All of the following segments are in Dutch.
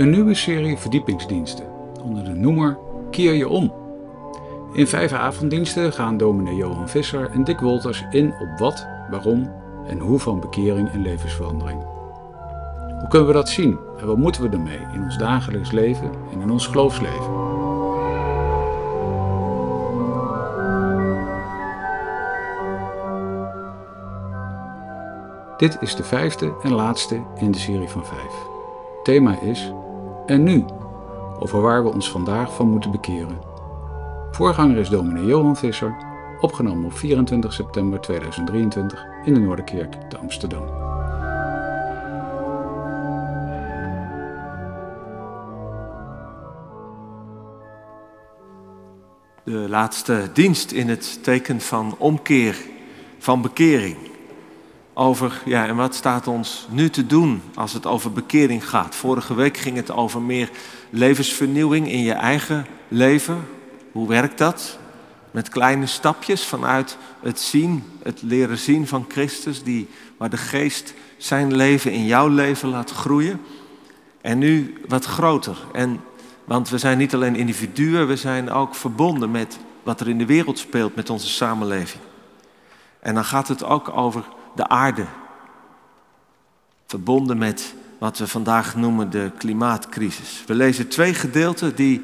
Een nieuwe serie verdiepingsdiensten onder de noemer Keer je om. In vijf avonddiensten gaan dominee Johan Visser en Dick Wolters in op wat, waarom en hoe van bekering en levensverandering. Hoe kunnen we dat zien en wat moeten we ermee in ons dagelijks leven en in ons geloofsleven? Dit is de vijfde en laatste in de serie van vijf. Thema is En nu? Over waar we ons vandaag van moeten bekeren. Voorganger is dominee Johan Visser, opgenomen op 24 september 2023 in de Noorderkerk te Amsterdam. De laatste dienst in het teken van omkeer, van bekering over, ja, en wat staat ons nu te doen als het over bekering gaat? Vorige week ging het over meer levensvernieuwing in je eigen leven. Hoe werkt dat? Met kleine stapjes vanuit het zien, het leren zien van Christus, die, waar de geest zijn leven in jouw leven laat groeien. En nu wat groter. En, want we zijn niet alleen individuen, we zijn ook verbonden met wat er in de wereld speelt, met onze samenleving. En dan gaat het ook over de aarde. Verbonden met wat we vandaag noemen de klimaatcrisis. We lezen twee gedeelten die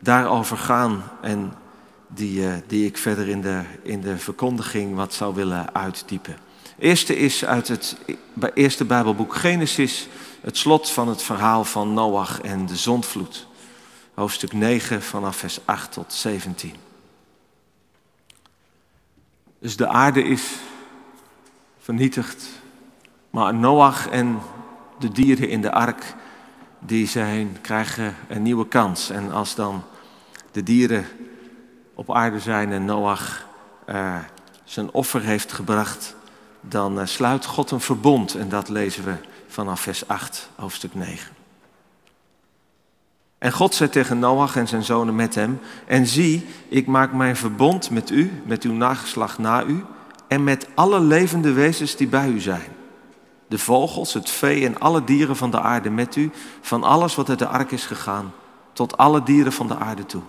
daarover gaan en die, uh, die ik verder in de, in de verkondiging wat zou willen uitdiepen. eerste is uit het eerste Bijbelboek Genesis, het slot van het verhaal van Noach en de zondvloed. Hoofdstuk 9 vanaf vers 8 tot 17. Dus de aarde is vernietigd. Maar Noach en de dieren in de ark, die zijn, krijgen een nieuwe kans. En als dan de dieren op aarde zijn en Noach uh, zijn offer heeft gebracht, dan uh, sluit God een verbond. En dat lezen we vanaf vers 8, hoofdstuk 9. En God zei tegen Noach en zijn zonen met hem: En zie, ik maak mijn verbond met u, met uw nageslacht na u en met alle levende wezens die bij u zijn. De vogels, het vee en alle dieren van de aarde met u, van alles wat uit de ark is gegaan, tot alle dieren van de aarde toe.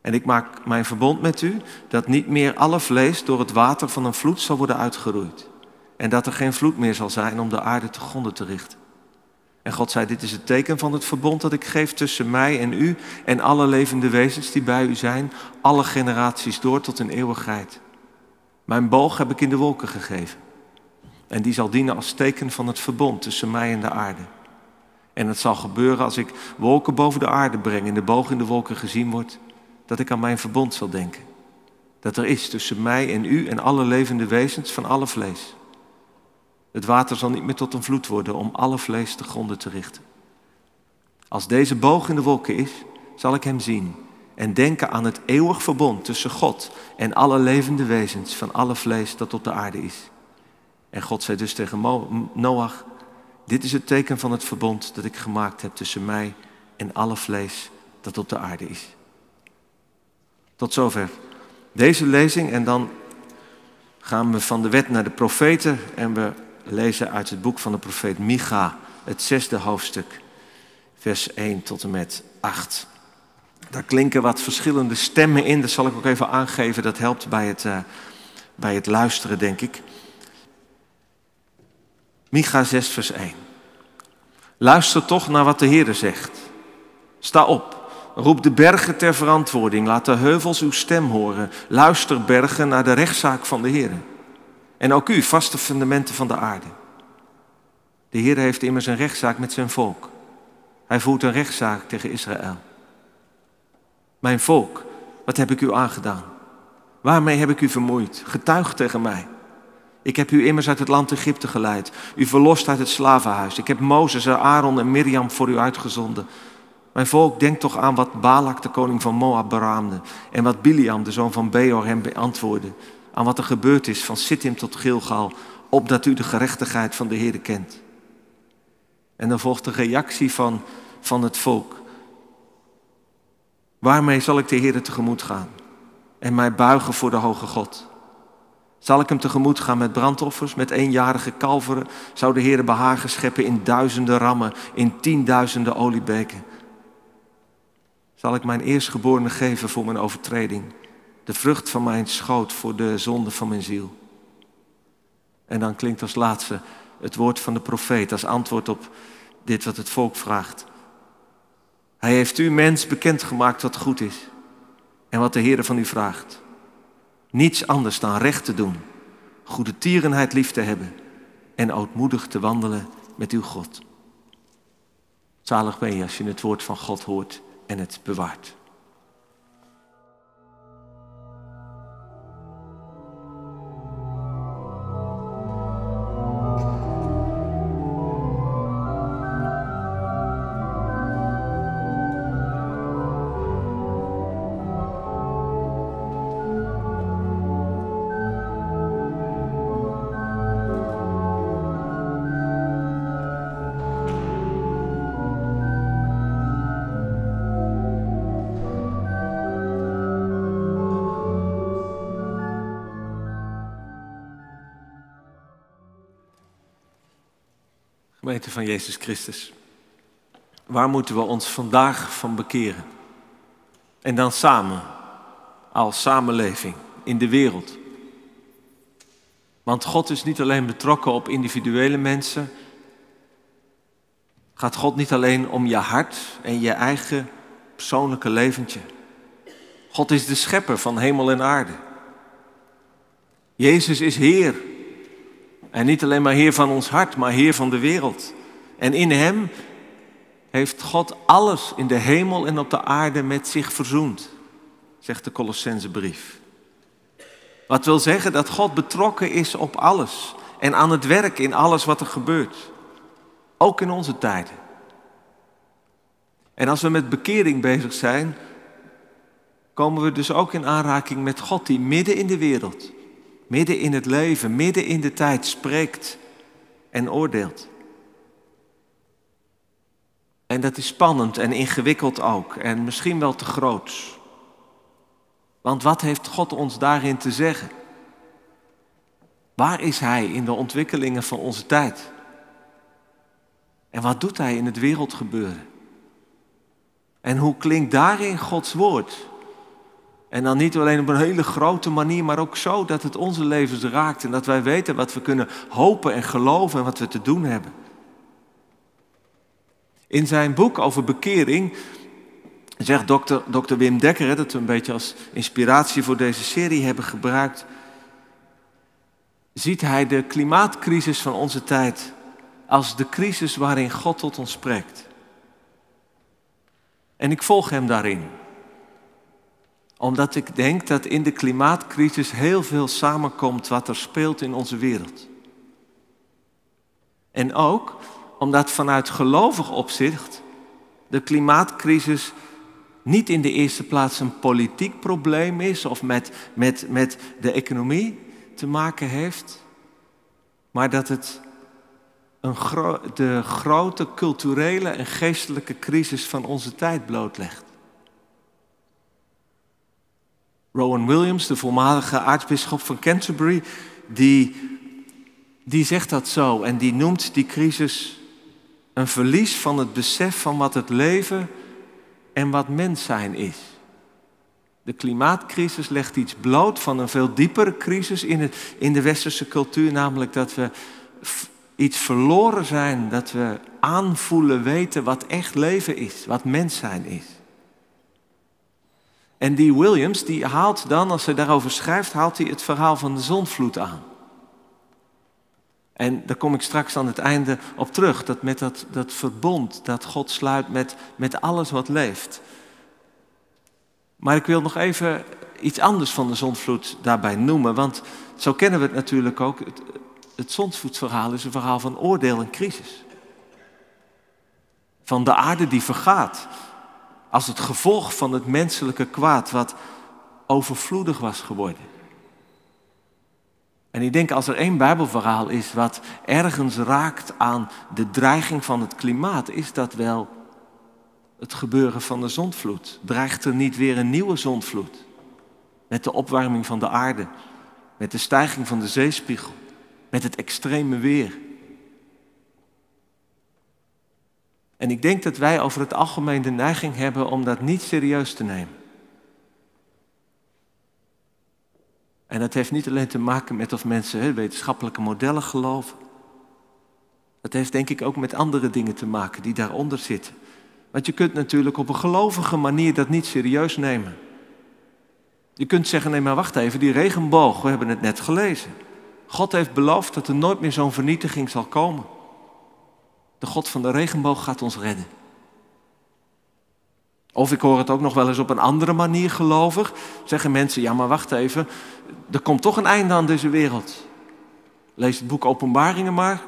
En ik maak mijn verbond met u dat niet meer alle vlees door het water van een vloed zal worden uitgeroeid. En dat er geen vloed meer zal zijn om de aarde te gronden te richten. En God zei, dit is het teken van het verbond dat ik geef tussen mij en u en alle levende wezens die bij u zijn, alle generaties door tot een eeuwigheid. Mijn boog heb ik in de wolken gegeven. En die zal dienen als teken van het verbond tussen mij en de aarde. En het zal gebeuren als ik wolken boven de aarde breng en de boog in de wolken gezien wordt, dat ik aan mijn verbond zal denken. Dat er is tussen mij en u en alle levende wezens van alle vlees. Het water zal niet meer tot een vloed worden om alle vlees te gronden te richten. Als deze boog in de wolken is, zal ik hem zien en denken aan het eeuwig verbond tussen God en alle levende wezens van alle vlees dat op de aarde is. En God zei dus tegen Noach, dit is het teken van het verbond dat ik gemaakt heb tussen mij en alle vlees dat op de aarde is. Tot zover deze lezing en dan gaan we van de wet naar de profeten en we lezen uit het boek van de profeet Micha, het zesde hoofdstuk, vers 1 tot en met 8. Daar klinken wat verschillende stemmen in. Dat zal ik ook even aangeven. Dat helpt bij het, uh, bij het luisteren, denk ik. Micha 6, vers 1. Luister toch naar wat de Heer zegt. Sta op. Roep de bergen ter verantwoording. Laat de heuvels uw stem horen. Luister bergen naar de rechtszaak van de Heer. En ook u, vaste fundamenten van de aarde. De Heer heeft immers een rechtszaak met zijn volk. Hij voert een rechtszaak tegen Israël. Mijn volk, wat heb ik u aangedaan? Waarmee heb ik u vermoeid? Getuig tegen mij. Ik heb u immers uit het land Egypte geleid, u verlost uit het slavenhuis. Ik heb Mozes, Aaron en Mirjam voor u uitgezonden. Mijn volk, denk toch aan wat Balak, de koning van Moab, beraamde. En wat Biliam, de zoon van Beor, hem beantwoordde. Aan wat er gebeurd is van Sittim tot Gilgal, opdat u de gerechtigheid van de Heer kent. En dan volgt de reactie van, van het volk. Waarmee zal ik de Heer tegemoet gaan en mij buigen voor de hoge God? Zal ik hem tegemoet gaan met brandoffers, met eenjarige kalveren? Zou de Heer behagen scheppen in duizenden rammen, in tienduizenden oliebeken? Zal ik mijn eerstgeborene geven voor mijn overtreding, de vrucht van mijn schoot voor de zonde van mijn ziel? En dan klinkt als laatste het woord van de profeet als antwoord op dit wat het volk vraagt. Hij heeft u mens bekendgemaakt wat goed is en wat de Heer van u vraagt. Niets anders dan recht te doen, goede tierenheid lief te hebben en ootmoedig te wandelen met uw God. Zalig ben je als je het woord van God hoort en het bewaart. Gemeente van Jezus Christus, waar moeten we ons vandaag van bekeren? En dan samen, als samenleving in de wereld. Want God is niet alleen betrokken op individuele mensen. Gaat God niet alleen om je hart en je eigen persoonlijke leventje. God is de schepper van hemel en aarde. Jezus is Heer en niet alleen maar Heer van ons hart, maar Heer van de wereld. En in Hem heeft God alles in de hemel en op de aarde met zich verzoend, zegt de Colossensebrief. Wat wil zeggen dat God betrokken is op alles en aan het werk in alles wat er gebeurt. Ook in onze tijden. En als we met bekering bezig zijn, komen we dus ook in aanraking met God die midden in de wereld midden in het leven, midden in de tijd spreekt en oordeelt. En dat is spannend en ingewikkeld ook en misschien wel te groot. Want wat heeft God ons daarin te zeggen? Waar is Hij in de ontwikkelingen van onze tijd? En wat doet Hij in het wereldgebeuren? En hoe klinkt daarin Gods woord? En dan niet alleen op een hele grote manier, maar ook zo dat het onze levens raakt en dat wij weten wat we kunnen hopen en geloven en wat we te doen hebben. In zijn boek over bekering zegt dokter, dokter Wim Dekker, dat we een beetje als inspiratie voor deze serie hebben gebruikt, ziet hij de klimaatcrisis van onze tijd als de crisis waarin God tot ons spreekt. En ik volg hem daarin omdat ik denk dat in de klimaatcrisis heel veel samenkomt wat er speelt in onze wereld. En ook omdat vanuit gelovig opzicht de klimaatcrisis niet in de eerste plaats een politiek probleem is of met, met, met de economie te maken heeft, maar dat het een de grote culturele en geestelijke crisis van onze tijd blootlegt. Rowan Williams, de voormalige aartsbisschop van Canterbury, die, die zegt dat zo en die noemt die crisis een verlies van het besef van wat het leven en wat mens zijn is. De klimaatcrisis legt iets bloot van een veel diepere crisis in, het, in de westerse cultuur, namelijk dat we iets verloren zijn, dat we aanvoelen, weten wat echt leven is, wat mens zijn is. En die Williams, die haalt dan, als hij daarover schrijft, haalt hij het verhaal van de zonvloed aan. En daar kom ik straks aan het einde op terug. Dat met dat, dat verbond dat God sluit met, met alles wat leeft. Maar ik wil nog even iets anders van de zonvloed daarbij noemen. Want zo kennen we het natuurlijk ook. Het, het is een verhaal van oordeel en crisis. Van de aarde die vergaat als het gevolg van het menselijke kwaad wat overvloedig was geworden. En ik denk als er één Bijbelverhaal is wat ergens raakt aan de dreiging van het klimaat, is dat wel het gebeuren van de zondvloed. Dreigt er niet weer een nieuwe zondvloed met de opwarming van de aarde met de stijging van de zeespiegel, met het extreme weer. En ik denk dat wij over het algemeen de neiging hebben om dat niet serieus te nemen. En dat heeft niet alleen te maken met of mensen wetenschappelijke modellen geloven. Dat heeft denk ik ook met andere dingen te maken die daaronder zitten. Want je kunt natuurlijk op een gelovige manier dat niet serieus nemen. Je kunt zeggen, nee maar wacht even, die regenboog, we hebben het net gelezen. God heeft beloofd dat er nooit meer zo'n vernietiging zal komen. De God van de regenboog gaat ons redden. Of ik hoor het ook nog wel eens op een andere manier gelovig. Zeggen mensen, ja maar wacht even, er komt toch een einde aan deze wereld. Lees het boek Openbaringen maar.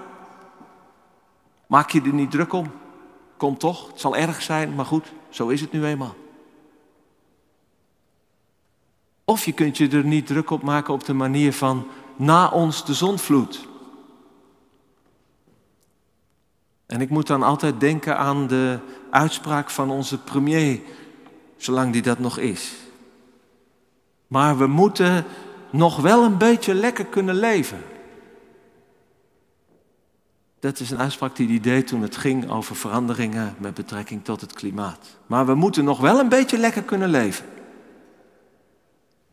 Maak je er niet druk om. Komt toch, het zal erg zijn, maar goed, zo is het nu eenmaal. Of je kunt je er niet druk op maken op de manier van na ons de zonvloed. En ik moet dan altijd denken aan de uitspraak van onze premier, zolang die dat nog is. Maar we moeten nog wel een beetje lekker kunnen leven. Dat is een uitspraak die hij deed toen het ging over veranderingen met betrekking tot het klimaat. Maar we moeten nog wel een beetje lekker kunnen leven.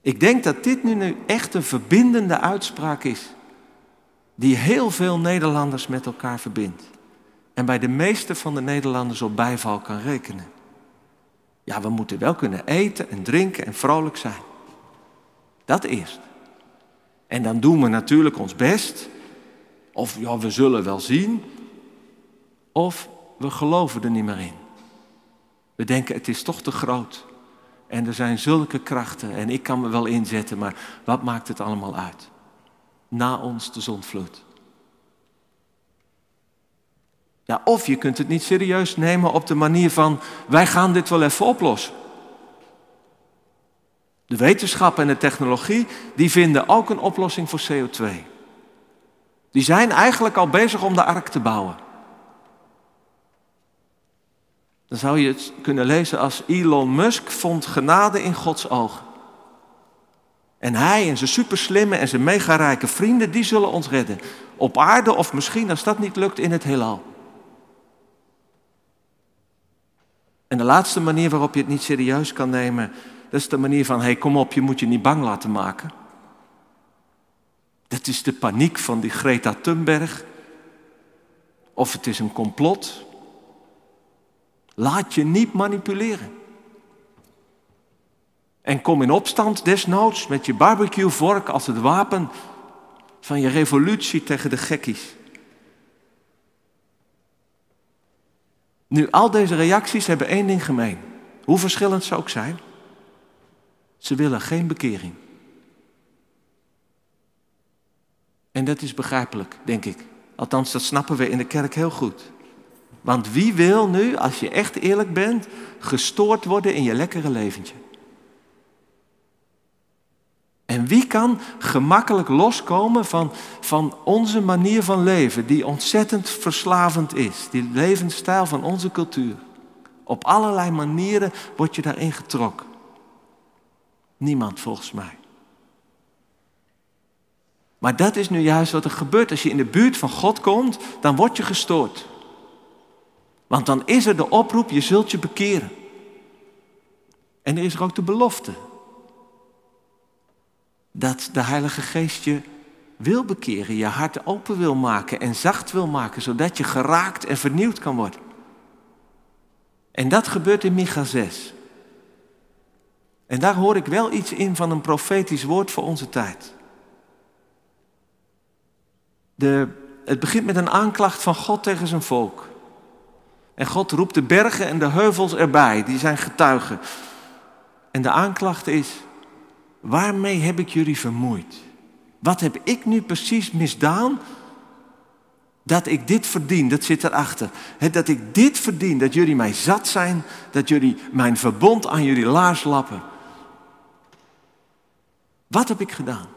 Ik denk dat dit nu echt een verbindende uitspraak is, die heel veel Nederlanders met elkaar verbindt. En bij de meeste van de Nederlanders op bijval kan rekenen. Ja, we moeten wel kunnen eten en drinken en vrolijk zijn. Dat eerst. En dan doen we natuurlijk ons best. Of ja, we zullen wel zien. Of we geloven er niet meer in. We denken het is toch te groot. En er zijn zulke krachten en ik kan me wel inzetten, maar wat maakt het allemaal uit? Na ons de zondvloed. Ja, of je kunt het niet serieus nemen op de manier van wij gaan dit wel even oplossen. De wetenschap en de technologie die vinden ook een oplossing voor CO2. Die zijn eigenlijk al bezig om de ark te bouwen. Dan zou je het kunnen lezen als Elon Musk vond genade in Gods ogen. En hij en zijn superslimme en zijn megarijke vrienden, die zullen ons redden. Op aarde of misschien, als dat niet lukt, in het heelal. En de laatste manier waarop je het niet serieus kan nemen, dat is de manier van, hé hey, kom op, je moet je niet bang laten maken. Dat is de paniek van die Greta Thunberg. Of het is een complot. Laat je niet manipuleren. En kom in opstand desnoods met je barbecuevork als het wapen van je revolutie tegen de gekkies. Nu, al deze reacties hebben één ding gemeen. Hoe verschillend ze ook zijn. Ze willen geen bekering. En dat is begrijpelijk, denk ik. Althans, dat snappen we in de kerk heel goed. Want wie wil nu, als je echt eerlijk bent, gestoord worden in je lekkere leventje? En wie kan gemakkelijk loskomen van, van onze manier van leven, die ontzettend verslavend is, die levensstijl van onze cultuur? Op allerlei manieren word je daarin getrokken. Niemand volgens mij. Maar dat is nu juist wat er gebeurt. Als je in de buurt van God komt, dan word je gestoord. Want dan is er de oproep, je zult je bekeren. En er is er ook de belofte. Dat de Heilige Geest je wil bekeren, je hart open wil maken en zacht wil maken, zodat je geraakt en vernieuwd kan worden. En dat gebeurt in Micha 6. En daar hoor ik wel iets in van een profetisch woord voor onze tijd. De, het begint met een aanklacht van God tegen zijn volk. En God roept de bergen en de heuvels erbij, die zijn getuigen. En de aanklacht is, waarmee heb ik jullie vermoeid? Wat heb ik nu precies misdaan dat ik dit verdien, dat zit erachter. dat ik dit verdien, dat jullie mij zat zijn, dat jullie mijn verbond aan jullie laars lappen. Wat heb ik gedaan?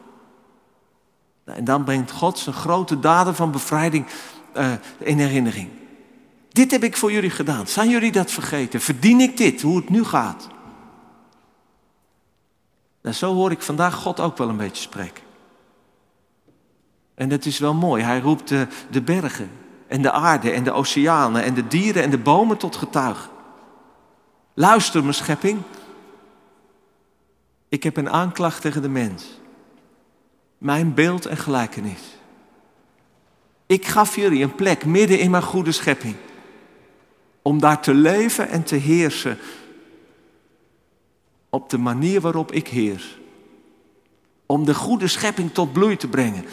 Nou, en dan brengt God zijn grote daden van bevrijding uh, in herinnering. Dit heb ik voor jullie gedaan. Zijn jullie dat vergeten? Verdien ik dit, hoe het nu gaat? Nou, zo hoor ik vandaag God ook wel een beetje spreken. En dat is wel mooi. Hij roept de, bergen en de aarde en de oceanen en de dieren en de bomen tot getuigen. Luister, mijn schepping. Ik heb een aanklacht tegen de mens. Mijn beeld en gelijkenis. Ik gaf jullie een plek midden in mijn goede schepping. Om daar te leven en te heersen. Op de manier waarop ik heers. Om de goede schepping tot bloei te brengen.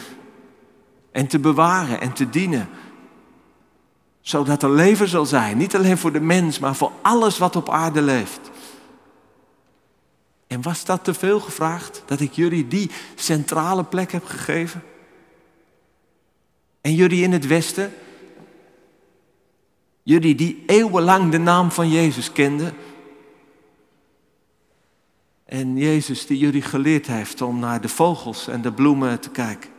En te bewaren en te dienen. Zodat er leven zal zijn. Niet alleen voor de mens, maar voor alles wat op aarde leeft. En was dat te veel gevraagd? Dat ik jullie die centrale plek heb gegeven? En jullie in het Westen, jullie die eeuwenlang de naam van Jezus kenden. En Jezus die jullie geleerd heeft om naar de vogels en de bloemen te kijken.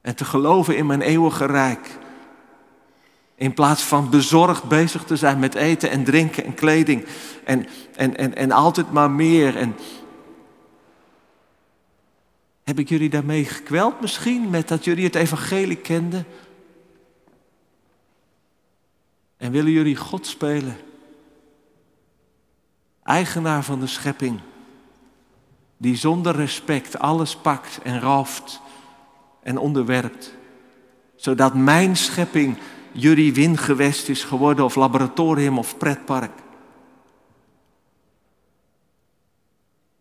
En te geloven in mijn eeuwige rijk. In plaats van bezorgd bezig te zijn met eten en drinken en kleding. En, en, en, en altijd maar meer. En heb ik jullie daarmee gekweld misschien met dat jullie het evangelie kenden? En willen jullie God spelen? Eigenaar van de schepping, die zonder respect alles pakt en raaft en onderwerpt, zodat mijn schepping jullie wingewest is geworden of laboratorium of pretpark.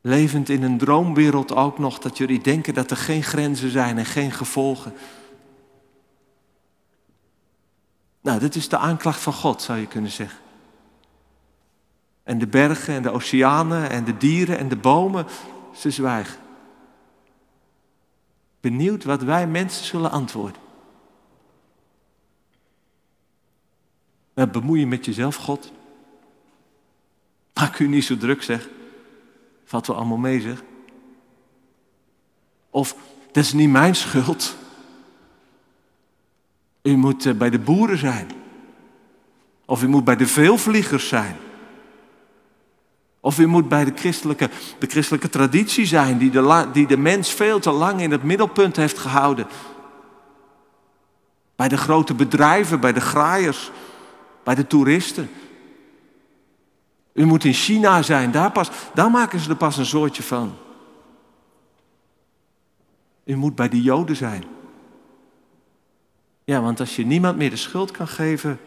Levend in een droomwereld ook nog dat jullie denken dat er geen grenzen zijn en geen gevolgen. Nou, dit is de aanklacht van God, zou je kunnen zeggen. En de bergen en de oceanen en de dieren en de bomen, ze zwijgen. Benieuwd wat wij mensen zullen antwoorden. Nou, bemoei je met jezelf, God. Maak u niet zo druk, zeg. Valt wel allemaal mee, zeg. Of, dat is niet mijn schuld. U moet eh, bij de boeren zijn. Of u moet bij de veelvliegers zijn. Of u moet bij de christelijke, de christelijke traditie zijn, die de, die de mens veel te lang in het middelpunt heeft gehouden. Bij de grote bedrijven, bij de graaiers, bij de toeristen. U moet in China zijn, daar, pas, daar maken ze er pas een soortje van. U moet bij de Joden zijn. Ja, want als je niemand meer de schuld kan geven,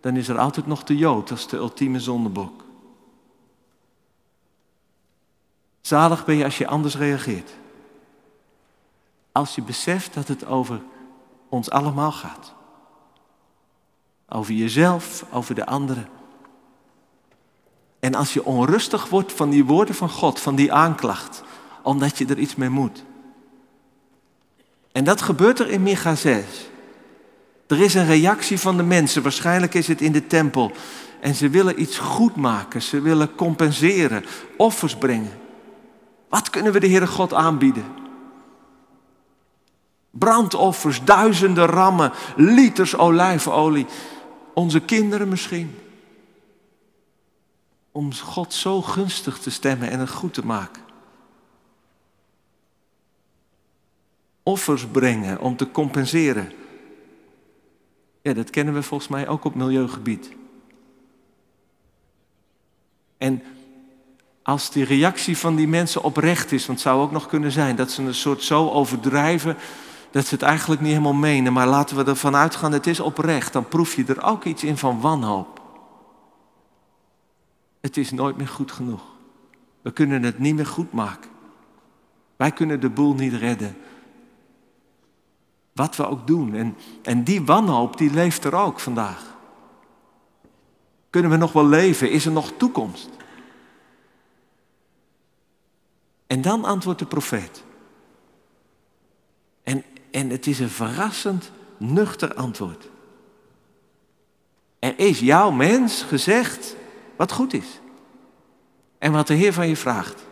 dan is er altijd nog de Jood, dat is de ultieme zondebok. Zalig ben je als je anders reageert. Als je beseft dat het over ons allemaal gaat. Over jezelf, over de anderen. En als je onrustig wordt van die woorden van God, van die aanklacht, omdat je er iets mee moet. En dat gebeurt er in Micha 6. Er is een reactie van de mensen, waarschijnlijk is het in de tempel. En ze willen iets goed maken, ze willen compenseren, offers brengen. Wat kunnen we de Heere God aanbieden? Brandoffers, duizenden rammen, liters olijfolie. Onze kinderen misschien. Om God zo gunstig te stemmen en het goed te maken. Offers brengen om te compenseren. Ja, dat kennen we volgens mij ook op milieugebied. En als die reactie van die mensen oprecht is, want het zou ook nog kunnen zijn dat ze een soort zo overdrijven dat ze het eigenlijk niet helemaal menen, maar laten we ervan uitgaan, het is oprecht, dan proef je er ook iets in van wanhoop. Het is nooit meer goed genoeg. We kunnen het niet meer goed maken. Wij kunnen de boel niet redden. Wat we ook doen. En, en die wanhoop, die leeft er ook vandaag. Kunnen we nog wel leven? Is er nog toekomst? En dan antwoordt de profeet. En, en het is een verrassend nuchter antwoord. Er is jouw mens gezegd wat goed is. En wat de Heer van je vraagt.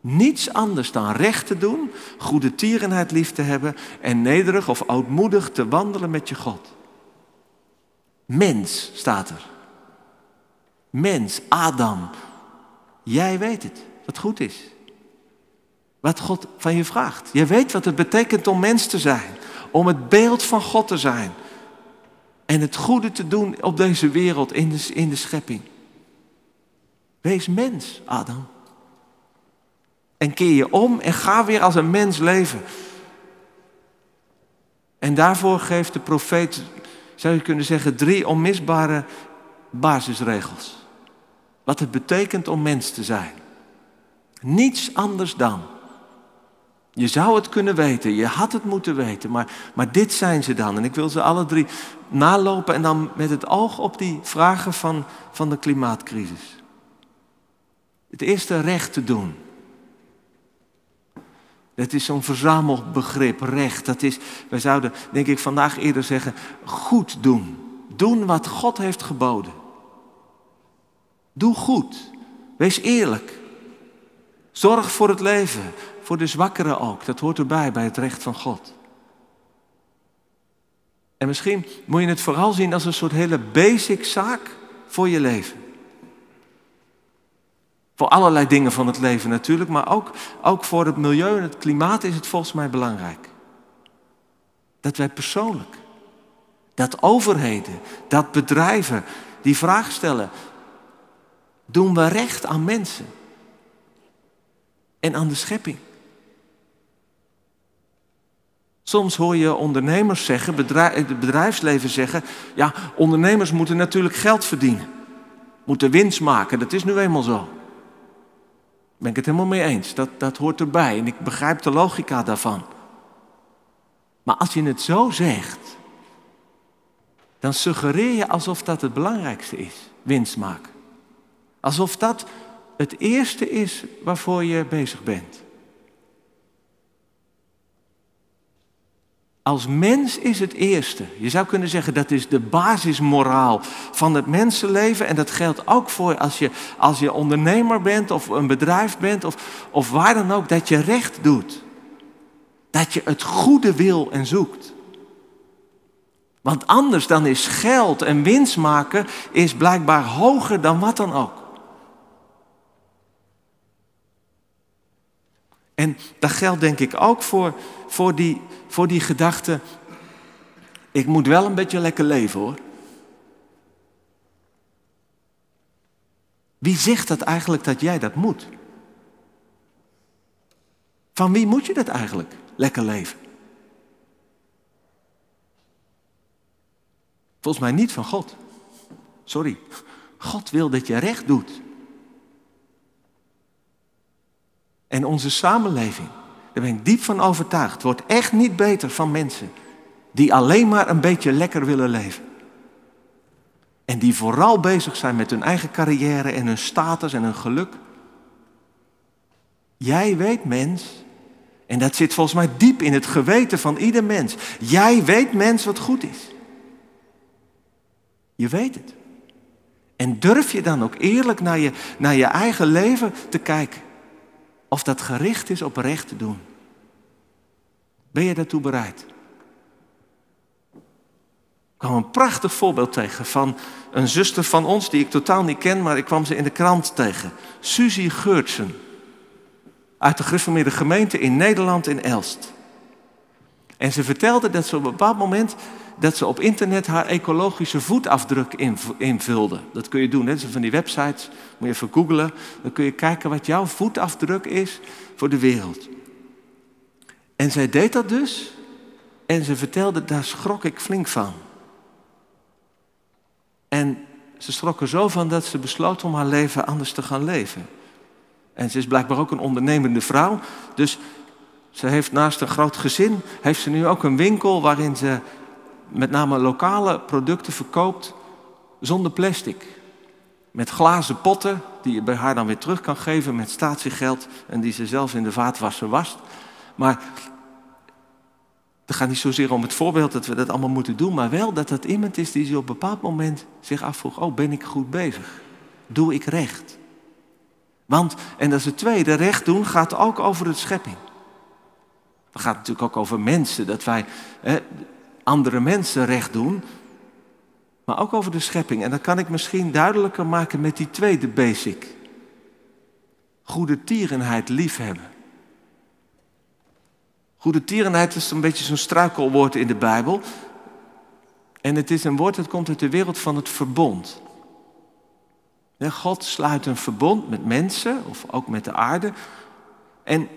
Niets anders dan recht te doen, goede tierenheid lief te hebben en nederig of oudmoedig te wandelen met je God. Mens staat er. Mens, Adam. Jij weet het, wat goed is. Wat God van je vraagt. Je weet wat het betekent om mens te zijn, om het beeld van God te zijn en het goede te doen op deze wereld, in de, in de schepping. Wees mens, Adam. En keer je om en ga weer als een mens leven. En daarvoor geeft de profeet, zou je kunnen zeggen, drie onmisbare basisregels. Wat het betekent om mens te zijn. Niets anders dan. Je zou het kunnen weten, je had het moeten weten, maar, maar dit zijn ze dan. En ik wil ze alle drie nalopen en dan met het oog op die vragen van, van de klimaatcrisis. Het eerste recht te doen. Dat is zo'n verzamelbegrip, recht. Dat is, wij zouden denk ik vandaag eerder zeggen, goed doen. Doen wat God heeft geboden. Doe goed. Wees eerlijk. Zorg voor het leven, voor de zwakkeren ook. Dat hoort erbij bij het recht van God. En misschien moet je het vooral zien als een soort hele basic zaak voor je leven. Voor allerlei dingen van het leven natuurlijk, maar ook, ook voor het milieu en het klimaat is het volgens mij belangrijk. Dat wij persoonlijk, dat overheden, dat bedrijven die vraag stellen, doen we recht aan mensen en aan de schepping? Soms hoor je ondernemers zeggen, het bedrijfsleven zeggen, ja, ondernemers moeten natuurlijk geld verdienen, moeten winst maken, dat is nu eenmaal zo ben ik het helemaal mee eens. Dat, dat hoort erbij en ik begrijp de logica daarvan. Maar als je het zo zegt, dan suggereer je alsof dat het belangrijkste is, winst maken. Alsof dat het eerste is waarvoor je bezig bent. Als mens is het eerste. Je zou kunnen zeggen dat is de basismoraal van het mensenleven. En dat geldt ook voor als je, als je ondernemer bent of een bedrijf bent of, of waar dan ook. Dat je recht doet. Dat je het goede wil en zoekt. Want anders dan is geld en winst maken is blijkbaar hoger dan wat dan ook. En dat geldt denk ik ook voor, voor, die, voor die gedachte, ik moet wel een beetje lekker leven hoor. Wie zegt dat eigenlijk dat jij dat moet? Van wie moet je dat eigenlijk, lekker leven? Volgens mij niet van God. Sorry. God wil dat je recht doet. En onze samenleving, daar ben ik diep van overtuigd, wordt echt niet beter van mensen die alleen maar een beetje lekker willen leven. En die vooral bezig zijn met hun eigen carrière en hun status en hun geluk. Jij weet, mens, en dat zit volgens mij diep in het geweten van ieder mens. Jij weet, mens, wat goed is. Je weet het. En durf je dan ook eerlijk naar je, naar je eigen leven te kijken? Of dat gericht is op recht te doen. Ben je daartoe bereid? Ik kwam een prachtig voorbeeld tegen van een zuster van ons die ik totaal niet ken, maar ik kwam ze in de krant tegen. Suzy Geurtsen. Uit de gereformeerde gemeente in Nederland in Elst. En ze vertelde dat ze op een bepaald moment dat ze op internet haar ecologische voetafdruk invulde. Dat kun je doen, hè? van die websites, moet je even googlen. Dan kun je kijken wat jouw voetafdruk is voor de wereld. En zij deed dat dus. En ze vertelde, daar schrok ik flink van. En ze schrok er zo van dat ze besloot om haar leven anders te gaan leven. En ze is blijkbaar ook een ondernemende vrouw. Dus ze heeft naast een groot gezin, heeft ze nu ook een winkel waarin ze met name lokale producten verkoopt zonder plastic. Met glazen potten die je bij haar dan weer terug kan geven met statiegeld en die ze zelf in de vaatwasser wast. Maar het gaat niet zozeer om het voorbeeld dat we dat allemaal moeten doen, maar wel dat dat iemand is die zich op een bepaald moment zich afvroeg, oh ben ik goed bezig? Doe ik recht? Want, en dat is het tweede, recht doen gaat ook over de schepping. Het gaat natuurlijk ook over mensen, dat wij hè, andere mensen recht doen, maar ook over de schepping. En dat kan ik misschien duidelijker maken met die tweede basic. Goede tierenheid liefhebben. Goede tierenheid is een beetje zo'n struikelwoord in de Bijbel. En het is een woord dat komt uit de wereld van het verbond. God sluit een verbond met mensen of ook met de aarde. En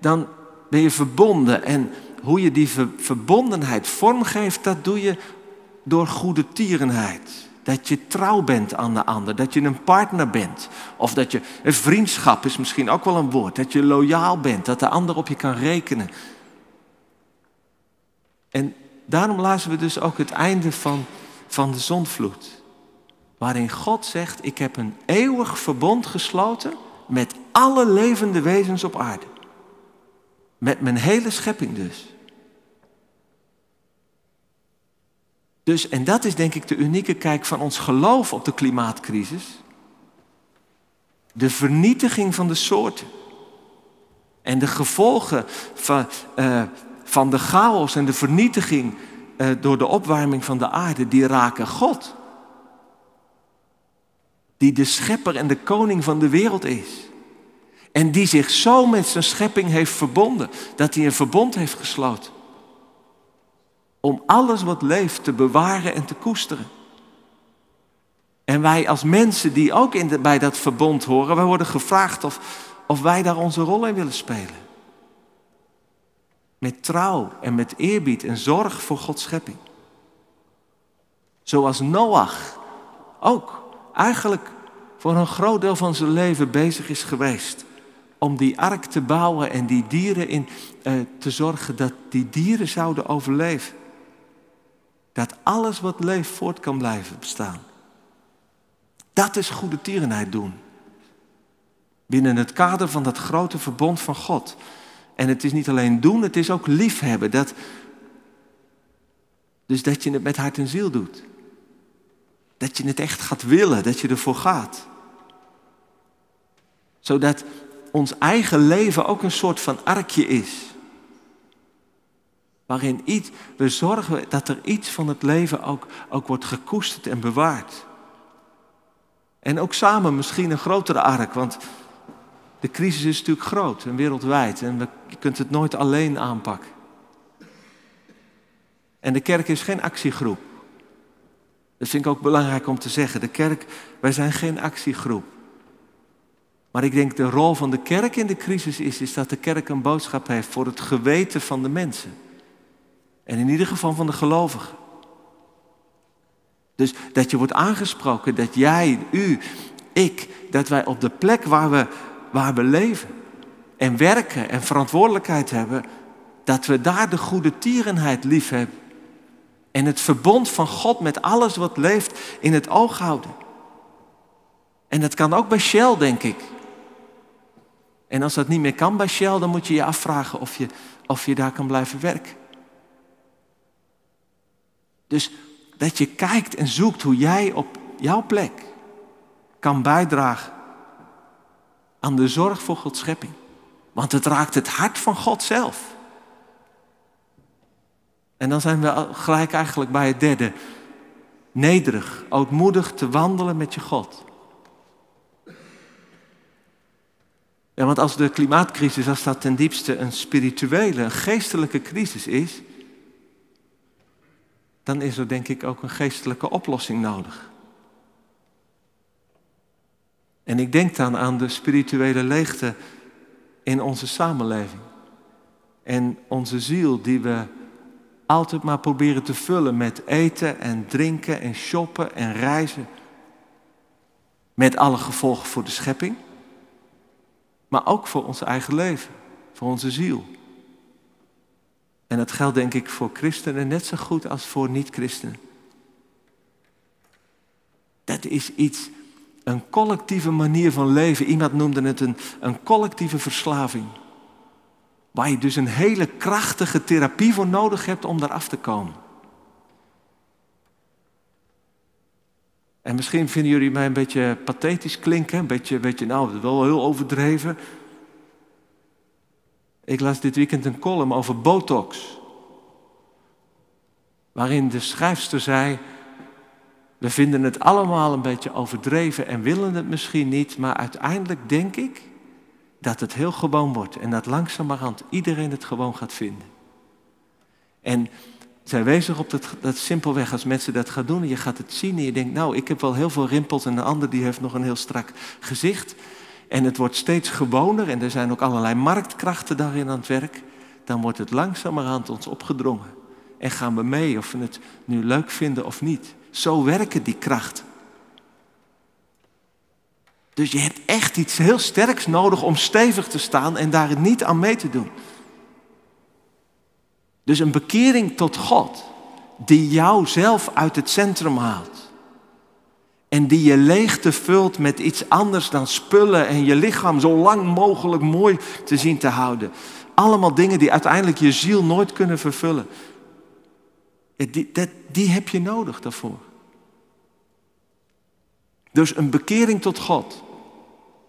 dan ben je verbonden. En hoe je die verbondenheid vormgeeft, dat doe je door goede tierenheid. Dat je trouw bent aan de ander, dat je een partner bent. Of dat je, een vriendschap is misschien ook wel een woord, dat je loyaal bent, dat de ander op je kan rekenen. En daarom lazen we dus ook het einde van, van de zondvloed. Waarin God zegt, ik heb een eeuwig verbond gesloten met alle levende wezens op aarde. Met mijn hele schepping dus. Dus, en dat is denk ik de unieke kijk van ons geloof op de klimaatcrisis. De vernietiging van de soorten. En de gevolgen van, uh, van de chaos en de vernietiging uh, door de opwarming van de aarde, die raken God. Die de schepper en de koning van de wereld is. En die zich zo met zijn schepping heeft verbonden, dat hij een verbond heeft gesloten om alles wat leeft te bewaren en te koesteren. En wij als mensen die ook in de, bij dat verbond horen, wij worden gevraagd of, of wij daar onze rol in willen spelen. Met trouw en met eerbied en zorg voor Gods schepping. Zoals Noach ook eigenlijk voor een groot deel van zijn leven bezig is geweest om die ark te bouwen en die dieren in, uh, te zorgen dat die dieren zouden overleven. Dat alles wat leeft voort kan blijven bestaan. Dat is goede tierenheid doen. Binnen het kader van dat grote verbond van God. En het is niet alleen doen, het is ook liefhebben. Dat, dus dat je het met hart en ziel doet. Dat je het echt gaat willen, dat je ervoor gaat. Zodat ons eigen leven ook een soort van arkje is. Waarin iets, we zorgen dat er iets van het leven ook, ook wordt gekoesterd en bewaard. En ook samen misschien een grotere ark, want de crisis is natuurlijk groot en wereldwijd en we, je kunt het nooit alleen aanpakken. En de kerk is geen actiegroep. Dat vind ik ook belangrijk om te zeggen. De kerk, wij zijn geen actiegroep. Maar ik denk de rol van de kerk in de crisis is, is dat de kerk een boodschap heeft voor het geweten van de mensen. En in ieder geval van de gelovigen. Dus dat je wordt aangesproken, dat jij, u, ik, dat wij op de plek waar we, waar we leven en werken en verantwoordelijkheid hebben, dat we daar de goede tierenheid lief hebben. En het verbond van God met alles wat leeft in het oog houden. En dat kan ook bij Shell, denk ik. En als dat niet meer kan bij Shell, dan moet je je afvragen of je, of je daar kan blijven werken. Dus dat je kijkt en zoekt hoe jij op jouw plek kan bijdragen aan de zorg voor Gods schepping. Want het raakt het hart van God zelf. En dan zijn we gelijk eigenlijk bij het derde. Nederig, ootmoedig te wandelen met je God. Ja, want als de klimaatcrisis, als dat ten diepste een spirituele, een geestelijke crisis is, dan is er denk ik ook een geestelijke oplossing nodig. En ik denk dan aan de spirituele leegte in onze samenleving. En onze ziel die we altijd maar proberen te vullen met eten en drinken en shoppen en reizen. Met alle gevolgen voor de schepping. Maar ook voor ons eigen leven, voor onze ziel. En dat geldt denk ik voor christenen net zo goed als voor niet-christenen. Dat is iets, een collectieve manier van leven. Iemand noemde het een, een collectieve verslaving. Waar je dus een hele krachtige therapie voor nodig hebt om daar af te komen. En misschien vinden jullie mij een beetje pathetisch klinken, een beetje, beetje nou, wel heel overdreven. Ik las dit weekend een column over botox. Waarin de schrijfster zei: We vinden het allemaal een beetje overdreven en willen het misschien niet, maar uiteindelijk denk ik dat het heel gewoon wordt en dat langzamerhand iedereen het gewoon gaat vinden. En zij wezen op dat, dat simpelweg als mensen dat gaan doen en je gaat het zien en je denkt, nou, ik heb wel heel veel rimpels en een ander die heeft nog een heel strak gezicht. En het wordt steeds gewoner en er zijn ook allerlei marktkrachten daarin aan het werk. Dan wordt het langzamerhand ons opgedrongen. En gaan we mee of we het nu leuk vinden of niet. Zo werken die krachten. Dus je hebt echt iets heel sterks nodig om stevig te staan en daar niet aan mee te doen. Dus een bekering tot God, die jou zelf uit het centrum haalt. En die je leegte vult met iets anders dan spullen en je lichaam zo lang mogelijk mooi te zien te houden. Allemaal dingen die uiteindelijk je ziel nooit kunnen vervullen. Die, dat, die heb je nodig daarvoor. Dus een bekering tot God,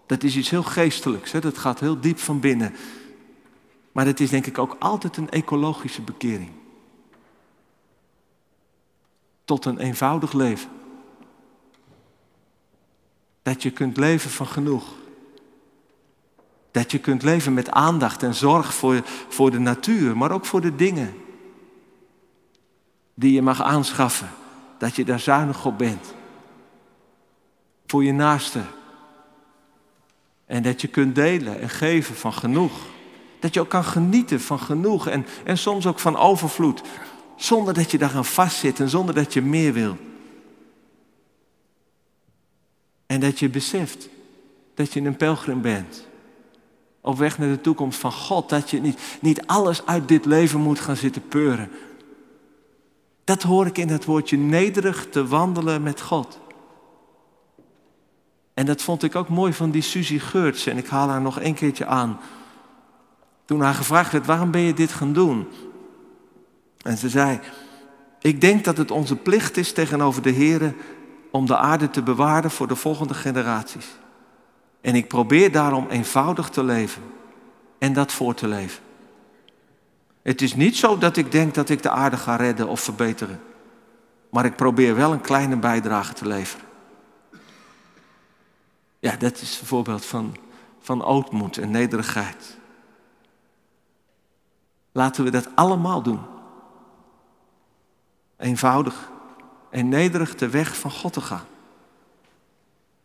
dat is iets heel geestelijks. Hè? Dat gaat heel diep van binnen. Maar het is denk ik ook altijd een ecologische bekering. Tot een eenvoudig leven. Dat je kunt leven van genoeg. Dat je kunt leven met aandacht en zorg voor, voor de natuur, maar ook voor de dingen die je mag aanschaffen. Dat je daar zuinig op bent. Voor je naaste. En dat je kunt delen en geven van genoeg. Dat je ook kan genieten van genoeg en, en soms ook van overvloed. Zonder dat je daaraan vastzit en zonder dat je meer wil. En dat je beseft dat je een pelgrim bent. Op weg naar de toekomst van God. Dat je niet, niet alles uit dit leven moet gaan zitten peuren. Dat hoor ik in het woordje nederig te wandelen met God. En dat vond ik ook mooi van die Suzy Geurts. En ik haal haar nog een keertje aan. Toen haar gevraagd werd, waarom ben je dit gaan doen? En ze zei, ik denk dat het onze plicht is tegenover de Heer om de aarde te bewaren voor de volgende generaties. En ik probeer daarom eenvoudig te leven en dat voor te leven. Het is niet zo dat ik denk dat ik de aarde ga redden of verbeteren, maar ik probeer wel een kleine bijdrage te leveren. Ja, dat is een voorbeeld van, van ootmoed en nederigheid. Laten we dat allemaal doen. Eenvoudig en nederig de weg van God te gaan.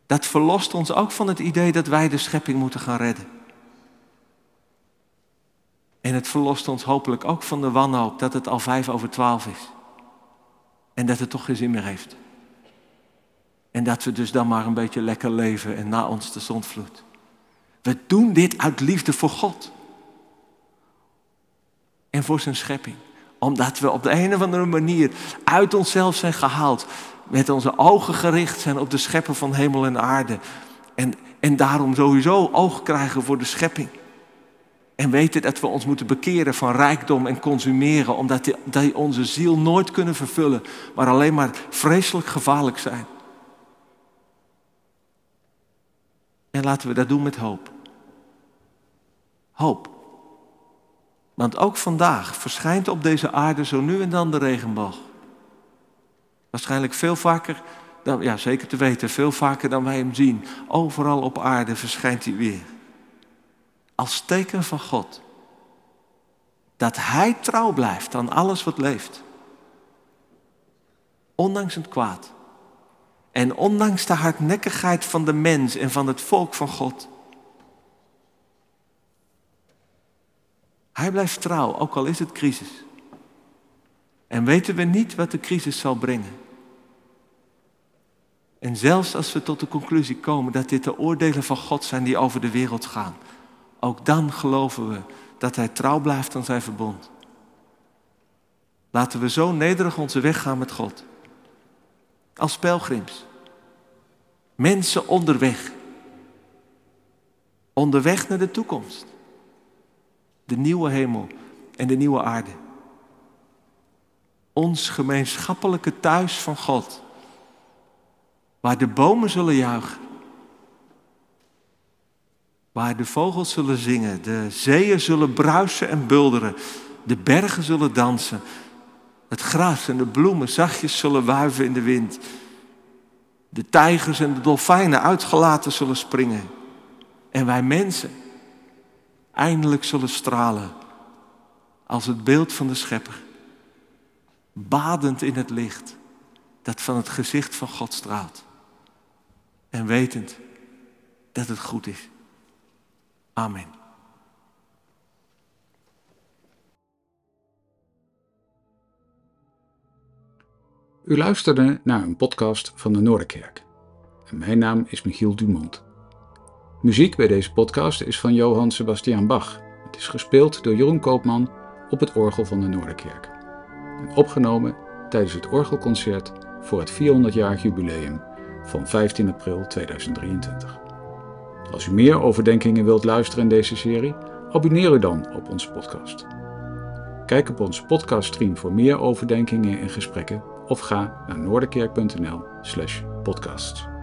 Dat verlost ons ook van het idee dat wij de schepping moeten gaan redden. En het verlost ons hopelijk ook van de wanhoop dat het al vijf over twaalf is. En dat het toch geen zin meer heeft. En dat we dus dan maar een beetje lekker leven en na ons de zondvloed. We doen dit uit liefde voor God en voor zijn schepping. Omdat we op de een of andere manier uit onszelf zijn gehaald. Met onze ogen gericht zijn op de schepper van hemel en aarde. En, en daarom sowieso oog krijgen voor de schepping. En weten dat we ons moeten bekeren van rijkdom en consumeren. Omdat die, die onze ziel nooit kunnen vervullen. Maar alleen maar vreselijk gevaarlijk zijn. En laten we dat doen met hoop. Hoop. Want ook vandaag verschijnt op deze aarde zo nu en dan de regenboog. Waarschijnlijk veel vaker, dan, ja zeker te weten, veel vaker dan wij hem zien. Overal op aarde verschijnt hij weer. Als teken van God. Dat hij trouw blijft aan alles wat leeft. Ondanks het kwaad. En ondanks de hardnekkigheid van de mens en van het volk van God. Hij blijft trouw, ook al is het crisis. En weten we niet wat de crisis zal brengen. En zelfs als we tot de conclusie komen dat dit de oordelen van God zijn die over de wereld gaan, ook dan geloven we dat Hij trouw blijft aan zijn verbond. Laten we zo nederig onze weg gaan met God. Als pelgrims. Mensen onderweg. Onderweg naar de toekomst de nieuwe hemel en de nieuwe aarde. Ons gemeenschappelijke thuis van God, waar de bomen zullen juichen, waar de vogels zullen zingen, de zeeën zullen bruisen en bulderen, de bergen zullen dansen, het gras en de bloemen zachtjes zullen wuiven in de wind, de tijgers en de dolfijnen uitgelaten zullen springen en wij mensen eindelijk zullen stralen als het beeld van de schepper, badend in het licht dat van het gezicht van God straalt en wetend dat het goed is. Amen. U luisterde naar een podcast van de Noorderkerk. En mijn naam is Michiel Dumont. Muziek bij deze podcast is van Johann Sebastian Bach. Het is gespeeld door Jeroen Koopman op het orgel van de Noorderkerk. En opgenomen tijdens het orgelconcert voor het 400-jarig jubileum van 15 april 2023. Als u meer overdenkingen wilt luisteren in deze serie, abonneer u dan op onze podcast. Kijk op onze podcaststream voor meer overdenkingen en gesprekken of ga naar noorderkerk.nl/podcasts.